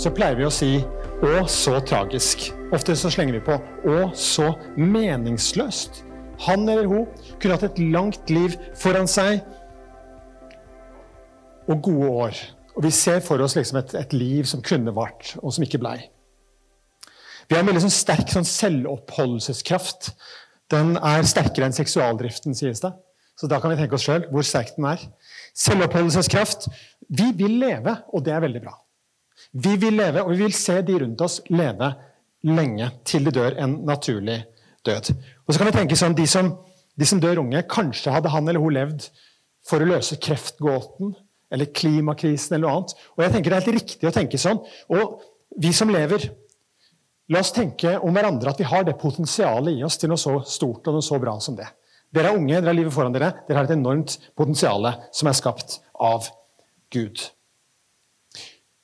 så pleier vi å si 'å, så tragisk'. Ofte så slenger vi på 'å, så meningsløst'. Han eller hun kunne hatt et langt liv foran seg og gode år. Og vi ser for oss liksom et, et, liv som kunne vart, og som ikke blei. Vi har en veldig sånn sterk sånn selvoppholdelseskraft. Den er sterkere enn seksualdriften, sies det. Så da kan vi tenke oss sjøl hvor sterk den er. Selvoppholdelseskraft. Vi vil leve, og det er veldig bra. Vi vil leve, og vi vil se de rundt oss leve lenge, til de dør en naturlig død. Og så kan vi tenke sånn, de som, de som dør unge, kanskje hadde han eller hun levd for å løse kreftgåten eller klimakrisen eller noe annet. Og jeg tenker Det er helt riktig å tenke sånn. Og vi som lever, la oss tenke om hverandre at vi har det potensialet i oss til noe så stort og noe så bra som det. Dere er unge, dere har livet foran dere. Dere har et enormt potensial som er skapt av Gud.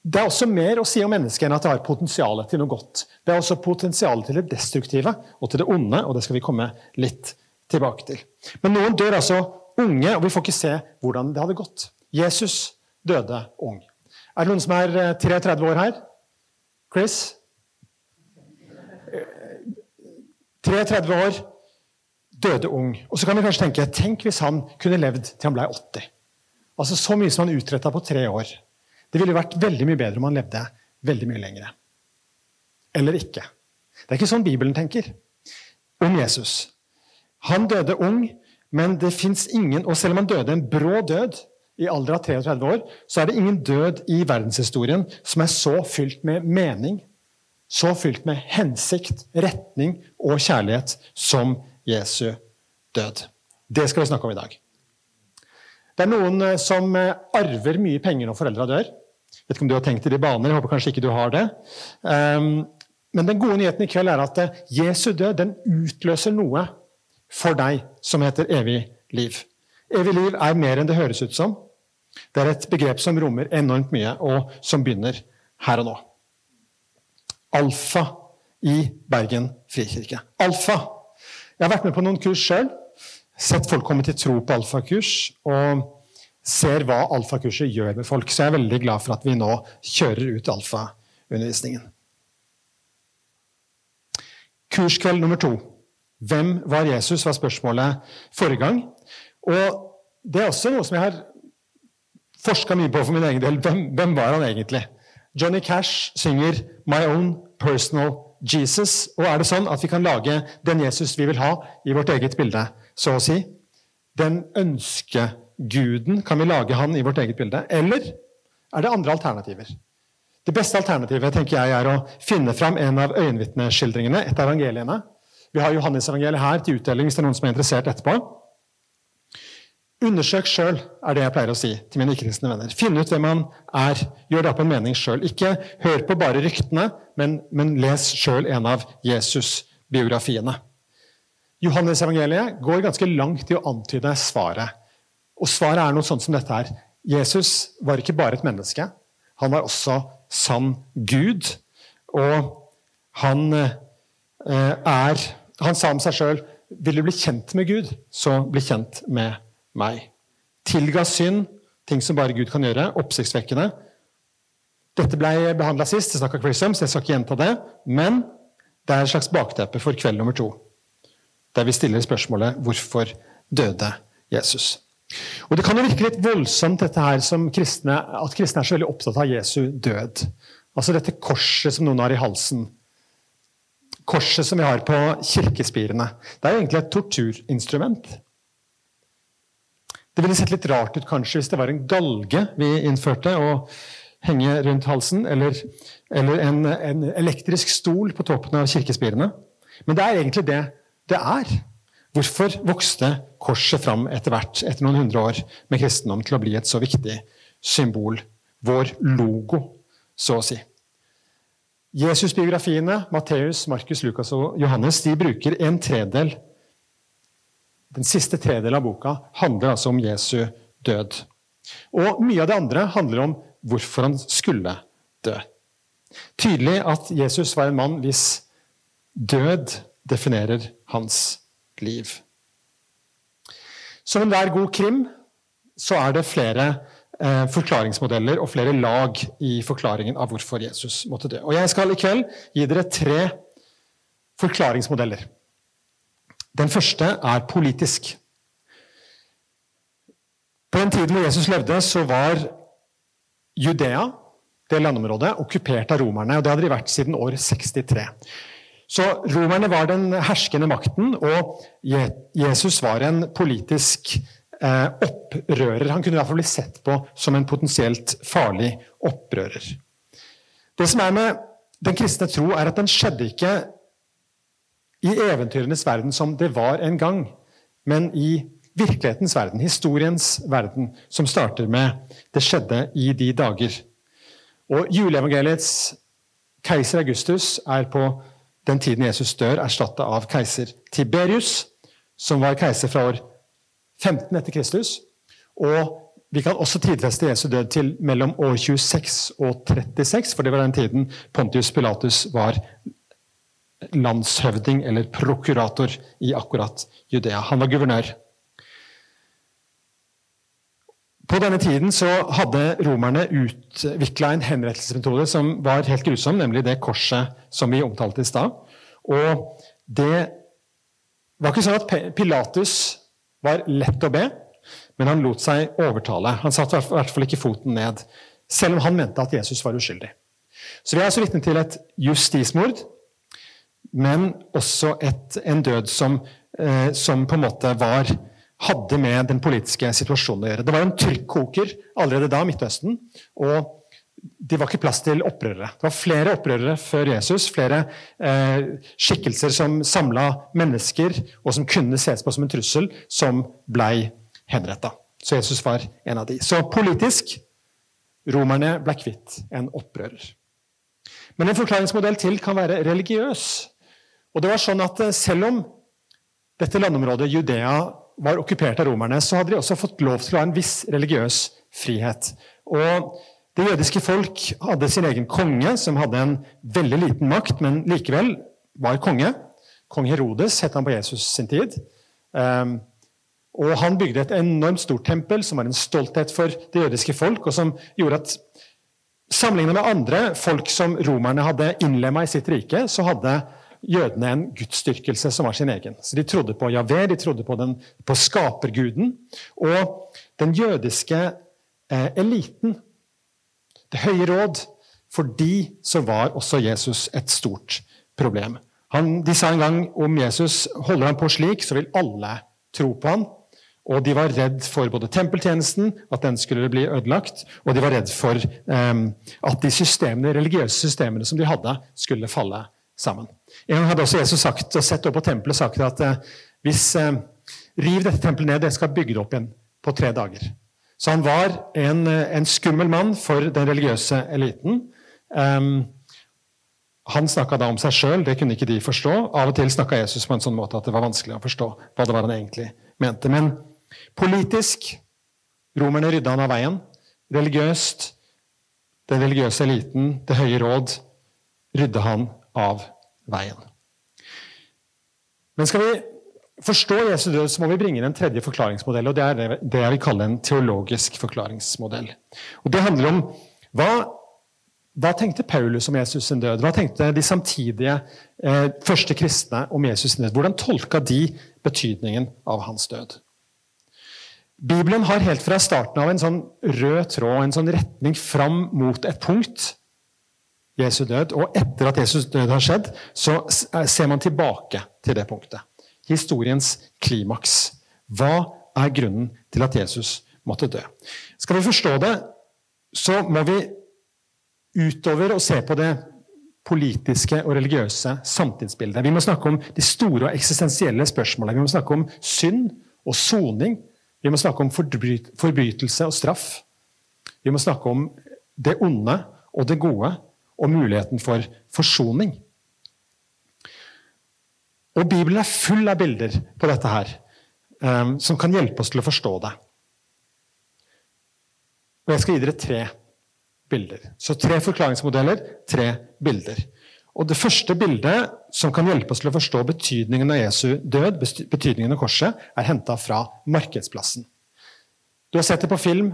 Det er også mer å si om mennesket enn at det har potensial til noe godt. Det er også potensial til det destruktive og til det onde, og det skal vi komme litt tilbake til. Men noen dør altså unge, og vi får ikke se hvordan det hadde gått. Jesus døde ung. Er det noen som er 33 eh, år her? Chris? 33 eh, år, døde ung. Og så kan vi kanskje tenke tenk hvis han kunne levd til han ble 80. Altså Så mye som han utretta på tre år. Det ville vært veldig mye bedre om han levde veldig mye lengre. Eller ikke. Det er ikke sånn Bibelen tenker om Jesus. Han døde ung, men det fins ingen Og selv om han døde en brå død i alder av 33 år, så er det ingen død i verdenshistorien som er så fylt med mening, så fylt med hensikt, retning og kjærlighet som Jesu død. Det skal vi snakke om i dag. Det er noen eh, som eh, arver mye penger når foreldra dør. Jeg vet ikke om du har tenkt i de baner, jeg håper kanskje ikke du har det. Ehm, men den gode nyheten i kveld er at eh, Jesu død den utløser noe for deg som heter evig liv. Evig liv er mer enn det høres ut som. Det er et begrep som rommer enormt mye, og som begynner her og nå. Alfa i Bergen frikirke. Alfa. Jeg har vært med på noen kurs sjøl sett folk komme til tro på alfakurs og ser hva alfakurset gjør med folk. Så jeg er veldig glad for at vi nå kjører ut alfaundervisningen. Kurskveld nummer to. Hvem var Jesus? var spørsmålet forrige gang. Og det er også noe som jeg har forska mye på for min egen del. Hvem, hvem var han egentlig? Johnny Cash synger 'My Own Personal Jesus'. Og er det sånn at vi kan lage den Jesus vi vil ha, i vårt eget bilde? så å si. Den ønskeguden, kan vi lage han i vårt eget bilde? Eller er det andre alternativer? Det beste alternativet tenker jeg, er å finne fram en av øyenvitneskildringene, et av evangeliene. Vi har Johannes-evangeliet her til utdeling hvis det er noen som er interessert etterpå. Undersøk sjøl, er det jeg pleier å si til mine ikke-kristne venner. Finn ut hvem man er. Gjør det opp en mening sjøl. Ikke hør på bare ryktene, men, men les sjøl en av Jesus-biografiene. Johannes-evangeliet går ganske langt i å antyde svaret. Og svaret er noe sånt som dette her. Jesus var ikke bare et menneske. Han var også sann Gud. Og han eh, er Han sa om seg sjøl vil du bli kjent med Gud, så bli kjent med meg. Tilga synd, ting som bare Gud kan gjøre. Oppsiktsvekkende. Dette ble behandla sist, det snakka Chrisom, så jeg skal ikke gjenta det. Men det er et slags bakteppe for kveld nummer to der vi stiller spørsmålet 'Hvorfor døde Jesus?' Og Det kan jo virke litt voldsomt dette her kristne, at kristne er så veldig opptatt av Jesu død. Altså dette korset som noen har i halsen. Korset som vi har på kirkespirene. Det er jo egentlig et torturinstrument. Det ville sett litt rart ut kanskje hvis det var en galge vi innførte å henge rundt halsen, eller, eller en, en elektrisk stol på toppen av kirkespirene. Men det er egentlig det det er. Hvorfor vokste korset fram etter hvert, etter noen hundre år med kristendom, til å bli et så viktig symbol? Vår logo, så å si. Jesus-biografiene, Matteus, Markus, Lukas og Johannes, de bruker en tredel Den siste tredel av boka handler altså om Jesu død. Og mye av det andre handler om hvorfor han skulle dø. Tydelig at Jesus var en mann hvis død definerer hans liv. Som enhver god krim så er det flere eh, forklaringsmodeller og flere lag i forklaringen av hvorfor Jesus måtte dø. Og Jeg skal i kveld gi dere tre forklaringsmodeller. Den første er politisk. På den tiden da Jesus levde, så var Judea, det landområdet, okkupert av romerne. og Det hadde de vært siden år 63. Så romerne var den herskende makten, og Jesus var en politisk eh, opprører. Han kunne i hvert fall bli sett på som en potensielt farlig opprører. Det som er med den kristne tro, er at den skjedde ikke i eventyrenes verden som det var en gang, men i virkelighetens verden, historiens verden, som starter med 'det skjedde i de dager'. Og Juleevangeliets keiser Augustus er på den tiden Jesus dør, erstatta av keiser Tiberius, som var keiser fra år 15 etter Kristus. Og vi kan også tidfeste Jesu død til mellom år 26 og 36, for det var den tiden Pontius Pilatus var landshøvding eller prokurator i akkurat Judea. Han var guvernør. På denne tiden så hadde romerne utvikla en henrettelsesmetode som var helt grusom, nemlig det korset som vi omtalte i stad. Og det var ikke sånn at Pilatus var lett å be, men han lot seg overtale. Han satte i hvert fall ikke foten ned, selv om han mente at Jesus var uskyldig. Så vi er altså vitne til et justismord, men også et, en død som, eh, som på en måte var hadde med den politiske situasjonen å gjøre. Det var en trykkoker allerede da, Midtøsten. og det var ikke plass til opprørere. Det var flere opprørere før Jesus. Flere eh, skikkelser som samla mennesker, og som kunne ses på som en trussel, som blei henretta. Så Jesus var en av de. Så politisk romerne ble kvitt en opprører. Men en forklaringsmodell til kan være religiøs. Og det var sånn at eh, Selv om dette landområdet, Judea, var okkupert av romerne, så hadde de også fått lov til å ha en viss religiøs frihet. Og Det jødiske folk hadde sin egen konge, som hadde en veldig liten makt, men likevel var konge. Kong Herodes het han på Jesus sin tid. Um, og Han bygde et enormt stort tempel, som var en stolthet for det jødiske folk, og som gjorde at sammenlignet med andre folk som romerne hadde innlemma i sitt rike, så hadde jødene en gudsdyrkelse som var sin egen. Så De trodde på Javé, de trodde på, den, på skaperguden. Og den jødiske eh, eliten, Det høye råd, for de så var også Jesus et stort problem. Han, de sa en gang om Jesus holder han på slik, så vil alle tro på han. Og de var redd for både tempeltjenesten, at den skulle bli ødelagt, og de var redd for um, at de systemene, religiøse systemene som de hadde, skulle falle sammen. En gang hadde også Jesus sagt, og sett opp på tempelet sagt at eh, hvis eh, Riv dette tempelet ned, dere skal bygge det opp igjen på tre dager. Så han var en, eh, en skummel mann for den religiøse eliten. Um, han snakka da om seg sjøl, det kunne ikke de forstå. Av og til snakka Jesus på en sånn måte at det var vanskelig å forstå hva det var han egentlig mente. Men politisk romerne rydda han av veien. Religiøst den religiøse eliten, Det høye råd, rydda han av veien. Men skal vi forstå Jesu død, så må vi bringe inn en tredje forklaringsmodell. og Det er det jeg vil kalle en teologisk forklaringsmodell. Og Det handler om hva, hva tenkte Paulus om Jesus sin død? Hva tenkte de samtidige eh, første kristne om Jesus sin død? Hvordan tolka de betydningen av hans død? Bibelen har helt fra starten av en sånn rød tråd, en sånn retning fram mot et punkt Jesu død. Og etter at Jesus død har skjedd, så eh, ser man tilbake til det punktet. Historiens klimaks. Hva er grunnen til at Jesus måtte dø? Skal vi forstå det, så må vi utover og se på det politiske og religiøse samtidsbildet. Vi må snakke om de store og eksistensielle spørsmålene. Vi må snakke om synd og soning. Vi må snakke om forbrytelse og straff. Vi må snakke om det onde og det gode og muligheten for forsoning. Og Bibelen er full av bilder på dette her, um, som kan hjelpe oss til å forstå det. Og Jeg skal gi dere tre bilder. Så tre forklaringsmodeller, tre bilder. Og Det første bildet som kan hjelpe oss til å forstå betydningen av Jesu død, betydningen av korset, er henta fra markedsplassen. Du har sett det på film.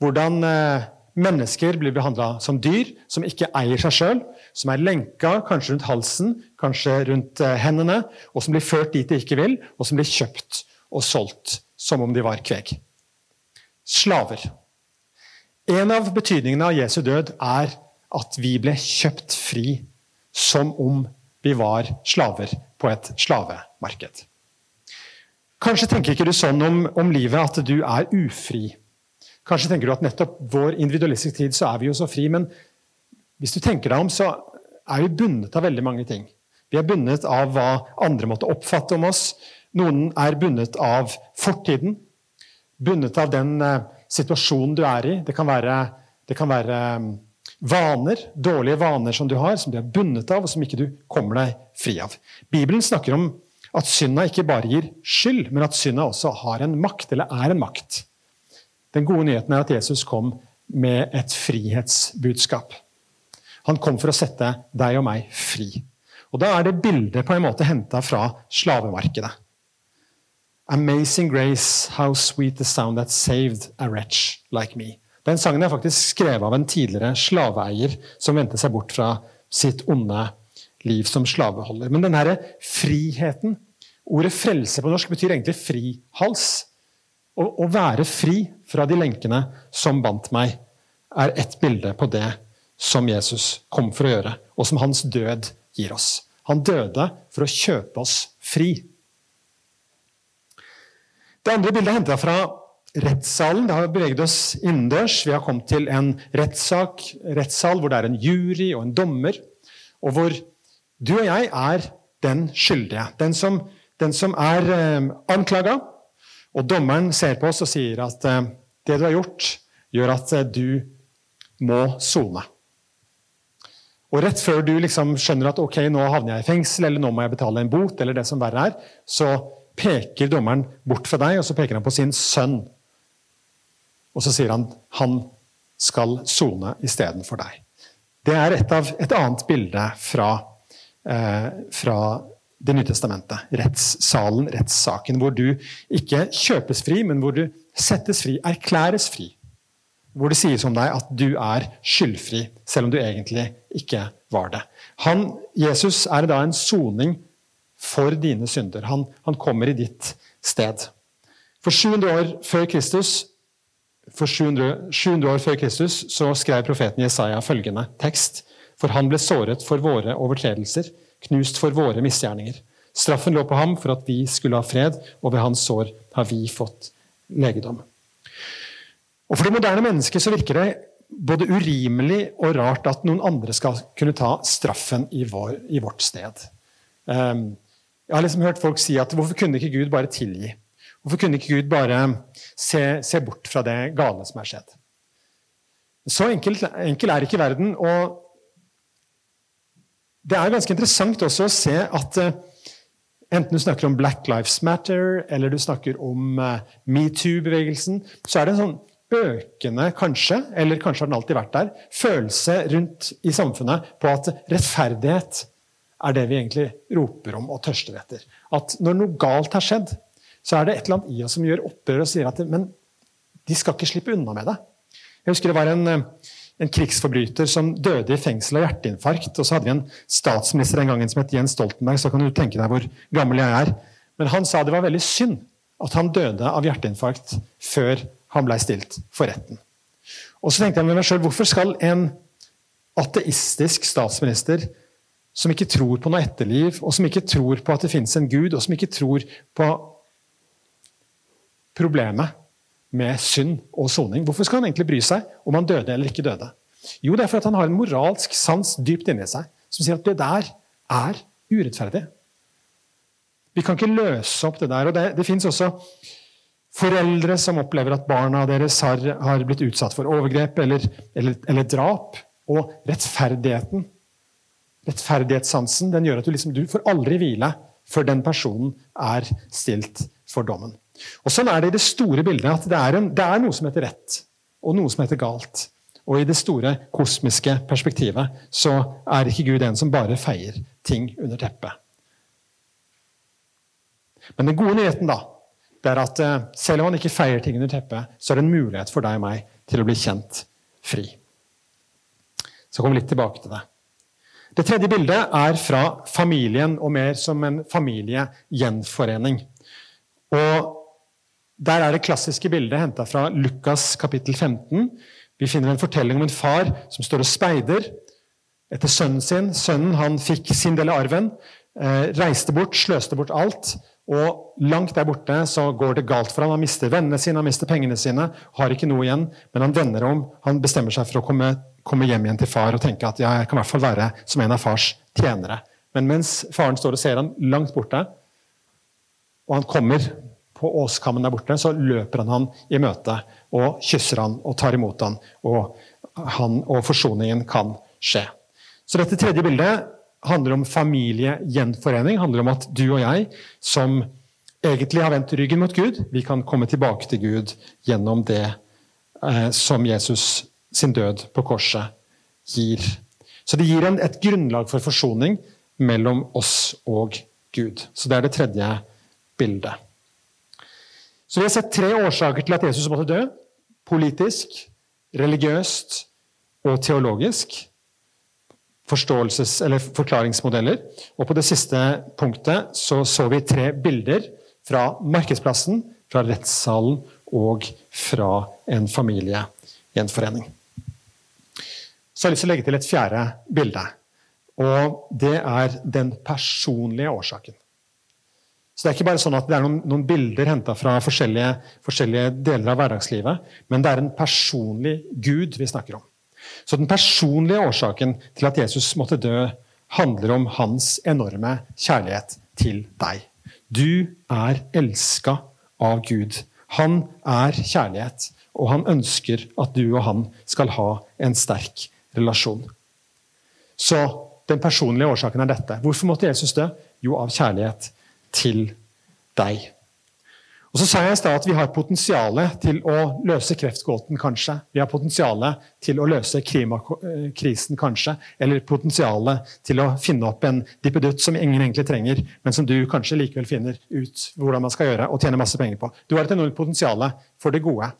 Hvordan eh, mennesker blir behandla som dyr, som ikke eier seg sjøl, som er lenka kanskje rundt halsen, kanskje rundt eh, hendene, og som blir ført dit de ikke vil, og som blir kjøpt og solgt som om de var kveg. Slaver. En av betydningene av Jesu død er at vi ble kjøpt fri som om vi var slaver på et slavemarked. Kanskje tenker ikke du sånn om, om livet at du er ufri. Kanskje tenker du at nettopp vår individualistiske tid så er vi jo så fri, men hvis du tenker deg om, så er vi bundet av veldig mange ting. Vi er bundet av hva andre måtte oppfatte om oss. Noen er bundet av fortiden, bundet av den uh, situasjonen du er i. Det kan være, det kan være um, vaner, dårlige vaner som du har, som du er bundet av, og som ikke du kommer deg fri av. Bibelen snakker om at synda ikke bare gir skyld, men at synda også har en makt, eller er en makt. Den gode nyheten er at Jesus kom med et frihetsbudskap. Han kom for å sette deg og meg fri. Og Da er det bildet på en måte henta fra slavemarkedet. Amazing grace, how sweet the sound that saved a wretch like me. Den sangen er faktisk skrevet av en tidligere slaveeier som vendte seg bort fra sitt onde liv som slaveholder. Men denne friheten Ordet frelse på norsk betyr egentlig frihals. Å, å være fri fra de lenkene som bandt meg, er ett bilde på det som Jesus kom for å gjøre, og som hans død gir oss. Han døde for å kjøpe oss fri. Det andre bildet er jeg fra rettssalen. Det har beveget oss innendørs. Vi har kommet til en rettssak, rettssal hvor det er en jury og en dommer, og hvor du og jeg er den skyldige. Den som, den som er eh, anklaga. Og dommeren ser på oss og sier at eh, det du har gjort, gjør at eh, du må sone. Og rett før du liksom skjønner at ok, nå havner jeg i fengsel, eller nå må jeg betale en bot, eller det som verre er, så peker dommeren bort fra deg, og så peker han på sin sønn. Og så sier han han skal sone istedenfor deg. Det er et, av, et annet bilde fra, eh, fra Det nye testamentet. Rettssalen, rettssaken, hvor du ikke kjøpes fri, men hvor du settes fri, erklæres fri. Hvor det sies om deg at du er skyldfri, selv om du egentlig ikke var det. Han, Jesus er da en soning for dine synder. Han, han, kommer i ditt sted. For 700 år før Kristus for 700, 700 år før Kristus så skrev profeten Jesaja følgende tekst. For han ble såret for våre overtredelser, knust for våre misgjerninger. Straffen lå på ham for at vi skulle ha fred, og ved hans sår har vi fått legedom. Og For det moderne mennesket så virker det både urimelig og rart at noen andre skal kunne ta straffen i, vår, i vårt sted. Um, jeg har liksom hørt folk si at hvorfor kunne ikke Gud bare tilgi? Hvorfor kunne ikke Gud bare se, se bort fra det gale som er skjedd? Så enkel, enkel er ikke verden. Og det er ganske interessant også å se at uh, enten du snakker om Black Lives Matter eller du snakker om uh, metoo-bevegelsen, så er det en sånn økende, kanskje, eller kanskje har den alltid vært der, følelse rundt i samfunnet på at rettferdighet er det vi egentlig roper om og tørster etter. At når noe galt har skjedd, så er det et eller annet i oss som gjør opprør og sier at men de skal ikke slippe unna med det. Jeg husker det var en, eh, en krigsforbryter som døde i fengsel av hjerteinfarkt. Og så hadde vi en statsminister en gang som het Jens Stoltenberg, så kan du tenke deg hvor gammel jeg er. Men han sa det var veldig synd at han døde av hjerteinfarkt før han blei stilt for retten. Og så tenkte jeg med meg selv, Hvorfor skal en ateistisk statsminister som ikke tror på noe etterliv, og som ikke tror på at det fins en gud, og som ikke tror på problemet med synd og soning. Hvorfor skal han egentlig bry seg om han døde eller ikke døde? Jo, det er fordi han har en moralsk sans dypt inni seg som sier at det der er urettferdig. Vi kan ikke løse opp det der. og Det, det fins også foreldre som opplever at barna deres har, har blitt utsatt for overgrep eller, eller, eller drap. Og rettferdigheten Rettferdighetssansen den gjør at du, liksom, du får aldri hvile før den personen er stilt for dommen. Og Sånn er det i det store bildet. at det er, en, det er noe som heter rett, og noe som heter galt. Og i det store kosmiske perspektivet så er ikke Gud en som bare feier ting under teppet. Men den gode nyheten da, det er at eh, selv om han ikke feier ting under teppet, så er det en mulighet for deg og meg til å bli kjent fri. Så kommer vi litt tilbake til det. Det tredje bildet er fra familien, og mer som en familiegjenforening. Og Der er det klassiske bildet henta fra Lukas kapittel 15. Vi finner en fortelling om en far som står og speider etter sønnen sin. Sønnen han fikk sin del av arven, eh, reiste bort, sløste bort alt. Og langt der borte så går det galt for ham. Han mister vennene sine, han mister pengene sine, har ikke noe igjen. Men han vender om, han bestemmer seg for å komme komme hjem igjen til far og tenke at ja, jeg kan i hvert fall være som en av fars tjenere. Men mens faren står og ser han langt borte, og han kommer på åskammen der borte, så løper han han i møte og kysser han og tar imot han, og, han, og forsoningen kan skje. Så dette tredje bildet handler om familiegjenforening. handler om at du og jeg, som egentlig har vendt ryggen mot Gud, vi kan komme tilbake til Gud gjennom det eh, som Jesus sin død på korset gir. Så det gir en, et grunnlag for forsoning mellom oss og Gud. Så det er det tredje bildet. Så Vi har sett tre årsaker til at Jesus måtte dø. Politisk, religiøst og teologisk. Forståelses- eller forklaringsmodeller. Og på det siste punktet så, så vi tre bilder fra markedsplassen, fra rettssalen og fra en familiegjenforening. Så jeg har lyst til å legge til et fjerde bilde. Og det er den personlige årsaken. Så Det er ikke bare sånn at det er noen, noen bilder henta fra forskjellige, forskjellige, deler av hverdagslivet, men det er en personlig Gud vi snakker om. Så den personlige årsaken til at Jesus måtte dø, handler om hans enorme kjærlighet til deg. Du er elska av Gud. Han er kjærlighet, og han ønsker at du og han skal ha en sterk relasjon. Så den personlige årsaken er dette. Hvorfor måtte Jesus dø? Jo, av kjærlighet til deg. Og så sa jeg i stad at Vi har potensial til å løse kreftgåten, kanskje. Vi har potensial til å løse klimakrisen, kanskje. Eller potensial til å finne opp en dippedutt som ingen egentlig trenger, men som du kanskje likevel finner ut hvordan man skal gjøre og tjene masse penger på. Du har et enormt potensial for det gode.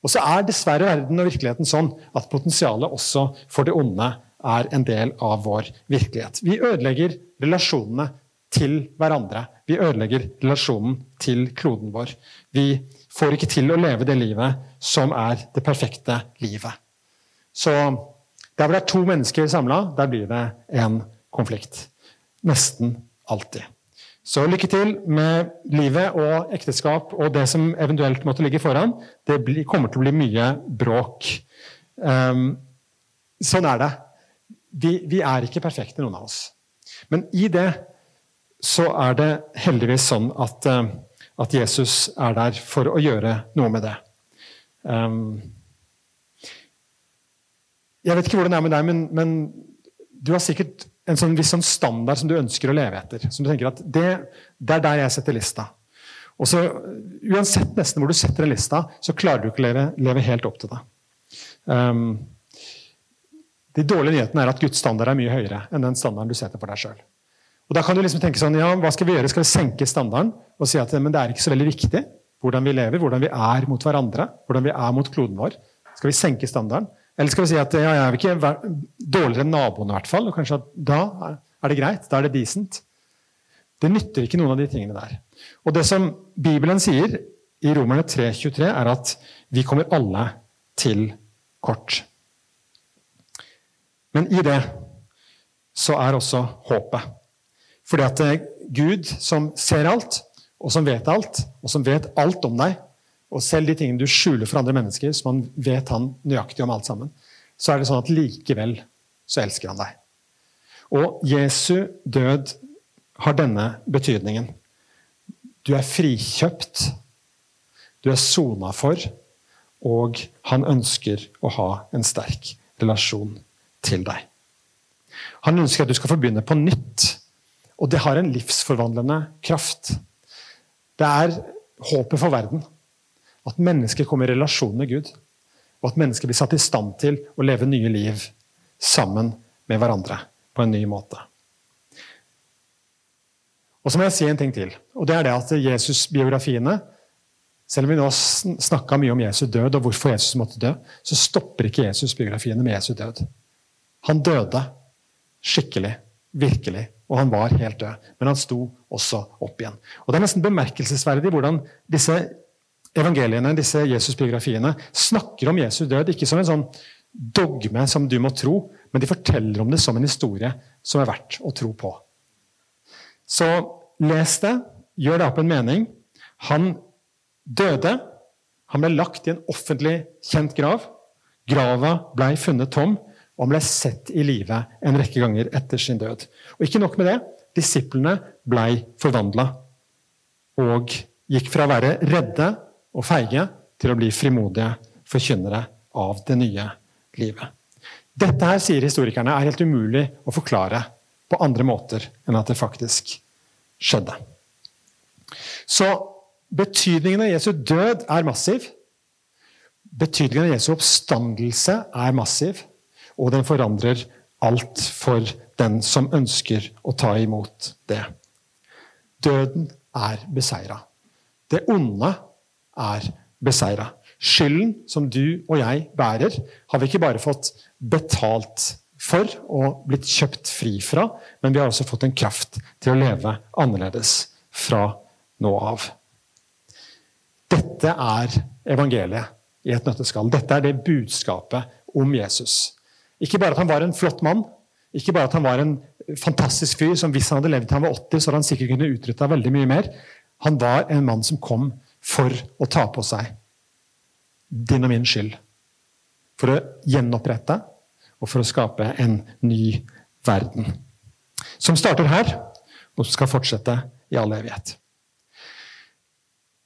Og så er dessverre verden og virkeligheten sånn at potensialet også for det onde er en del av vår virkelighet. Vi ødelegger relasjonene til hverandre. Vi ødelegger relasjonen til kloden vår. Vi får ikke til å leve det livet som er det perfekte livet. Så der hvor det er to mennesker samla, der blir det en konflikt. Nesten alltid. Så lykke til med livet og ekteskap og det som eventuelt måtte ligge foran. Det kommer til å bli mye bråk. Um, sånn er det. Vi, vi, er ikke perfekte, noen av oss. Men i det så er det heldigvis sånn at, uh, at Jesus er der for å gjøre noe med det. Um, jeg vet ikke hvordan det er med deg, men, men du har sikkert en sånn viss sånn standard som du ønsker å leve etter. Som du tenker at det, det er der jeg setter lista. Og så, Uansett nesten hvor du setter en lista, så klarer du ikke å leve, leve helt opp til det. Um, de dårlige nyhetene er at Guds standard er mye høyere enn den standarden du setter for deg sjøl. Da kan du liksom tenke sånn, ja, hva skal vi gjøre? Skal vi senke standarden og si at men det er ikke så veldig viktig hvordan vi lever, hvordan vi er mot hverandre, hvordan vi er mot kloden vår? Skal vi senke standarden? Eller skal vi si at ja, jeg er ikke dårligere enn naboen, i hvert fall. Og kanskje at da er det greit. Da er det decent. Det nytter ikke noen av de tingene der. Og det som Bibelen sier i Romerne 3,23, er at vi kommer alle til kort. Men i det så er også håpet. Fordi at Gud, som ser alt, og som vet alt, og som vet alt om deg, og selv de tingene du skjuler for andre mennesker, som han vet han nøyaktig om alt sammen, så er det sånn at likevel så elsker han deg. Og Jesu død har denne betydningen. Du er frikjøpt, du er sona for, og han ønsker å ha en sterk relasjon til deg. Han ønsker at du skal få begynne på nytt, og det har en livsforvandlende kraft. Det er håpet for verden. At mennesker kommer i relasjon med Gud. Og at mennesker blir satt i stand til å leve nye liv sammen med hverandre på en ny måte. Og så må jeg si en ting til. og det er det at Jesus-biografiene Selv om vi nå snakka mye om Jesu død og hvorfor Jesus måtte dø, så stopper ikke Jesus-biografiene med Jesu død. Han døde skikkelig, virkelig, og han var helt død. Men han sto også opp igjen. Og Det er nesten bemerkelsesverdig hvordan disse evangeliene, disse Jesus-biografiene, snakker om Jesus død ikke som en sånn dogme som du må tro, men de forteller om det som en historie som er verdt å tro på. Så les det, gjør det opp en mening. Han døde. Han ble lagt i en offentlig kjent grav. Grava ble funnet tom, og han ble sett i live en rekke ganger etter sin død. Og ikke nok med det, disiplene blei forvandla og gikk fra å være redde og feige til å bli frimodige forkynnere av det nye livet. Dette her, sier historikerne, er helt umulig å forklare på andre måter enn at det faktisk skjedde. Så betydningen av Jesu død er massiv. Betydningen av Jesu oppstandelse er massiv, og den forandrer alt for den som ønsker å ta imot det. Døden er beseira. Det onde er beseira. Skylden som du og jeg bærer, har vi ikke bare fått betalt for og blitt kjøpt fri fra, men vi har også fått en kraft til å leve annerledes fra nå av. Dette er evangeliet i et nøtteskall. Dette er det budskapet om Jesus. Ikke bare at han var en flott mann, ikke bare at han var en fantastisk fyr som hvis han hadde levd til han var 80, så hadde han sikkert kunne utretta veldig mye mer. Han var en mann som kom for å ta på seg din og min skyld. For å gjenopprette og for å skape en ny verden. Som starter her, og som skal fortsette i all evighet.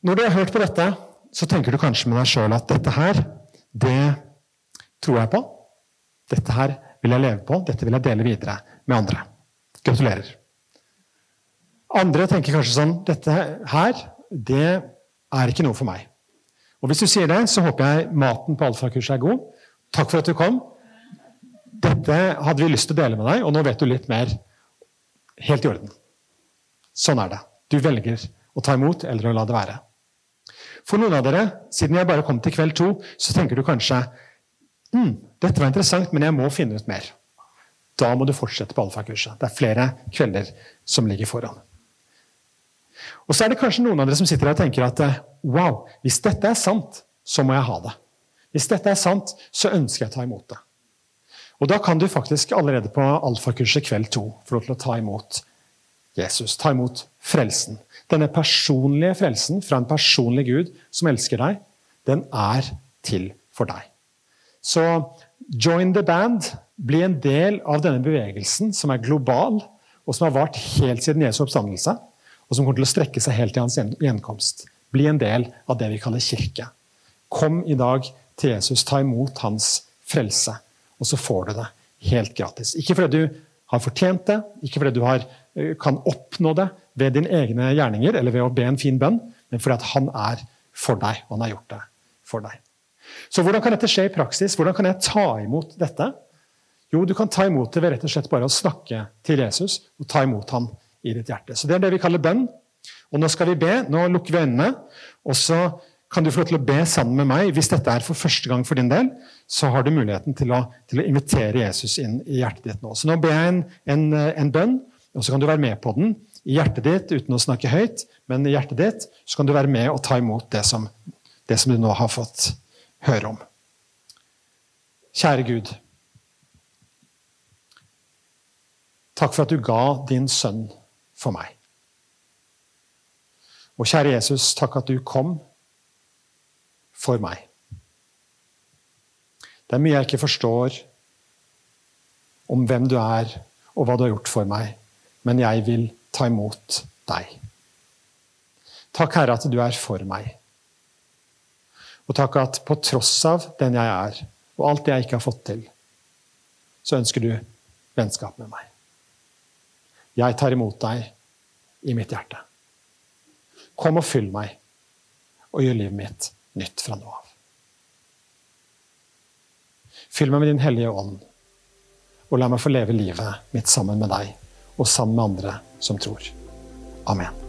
Når du har hørt på dette, så tenker du kanskje med deg sjøl at dette her, det tror jeg på. Dette her vil jeg leve på, dette vil jeg dele videre med andre. Gratulerer. Andre tenker kanskje sånn Dette her, det er ikke noe for meg. Og Hvis du sier det, så håper jeg maten på alfakurset er god. Takk for at du kom. Dette hadde vi lyst til å dele med deg, og nå vet du litt mer. Helt i orden. Sånn er det. Du velger å ta imot eller å la det være. For noen av dere, siden jeg bare kom til kveld to, så tenker du kanskje mm, dette var interessant, men jeg må finne ut mer. Da må du fortsette på alfakurset. Det er flere kvelder som ligger foran. Og så er det kanskje noen av dere som sitter her og tenker at wow, hvis dette er sant, så må jeg ha det. Hvis dette er sant, så ønsker jeg å ta imot det. Og da kan du faktisk allerede på alfakurset kveld to få lov til å ta imot Jesus. Ta imot frelsen. Denne personlige frelsen fra en personlig Gud som elsker deg, den er til for deg. Så join the band. Bli en del av denne bevegelsen som er global, og som har vart helt siden Jesu oppstandelse, og som kommer til å strekke seg helt til hans gjenkomst. Bli en del av det vi kaller kirke. Kom i dag til Jesus, ta imot hans frelse og så får du det helt gratis. Ikke fordi du har fortjent det, ikke fordi du har, eh, kan oppnå det ved dine egne gjerninger eller ved å be en fin bønn, men fordi han er for deg, og han har gjort det for deg. Så hvordan kan dette skje i praksis? Hvordan kan jeg ta imot dette? Jo, du kan ta imot det ved rett og slett bare å snakke til Jesus og ta imot ham i ditt hjerte. Så Det er det vi kaller bønn. Og Nå skal vi be. Nå lukker vi øynene. og så kan du få lov til å be sammen med meg. Hvis dette er for første gang for din del, så har du muligheten til å, til å invitere Jesus inn i hjertet ditt nå. Så nå ber jeg en, en, en, bønn, og så kan du være med på den i hjertet ditt uten å snakke høyt. Men i hjertet ditt så kan du være med og ta imot det som, det som du nå har fått høre om. Kjære Gud. Takk for at du ga din sønn for meg. Og kjære Jesus, takk at du kom for meg. Det er mye jeg ikke forstår om hvem du er, og hva du har gjort for meg, men jeg vil ta imot deg. Takk, Herre, at du er for meg. Og takk at på tross av den jeg er, og alt det jeg ikke har fått til, så ønsker du vennskap med meg. Jeg tar imot deg i mitt hjerte. Kom og fyll meg, og gjør livet mitt nytt fra nå av. Fyll meg med Din Hellige Ånd, og la meg få leve livet mitt sammen med deg og sammen med andre som tror. Amen.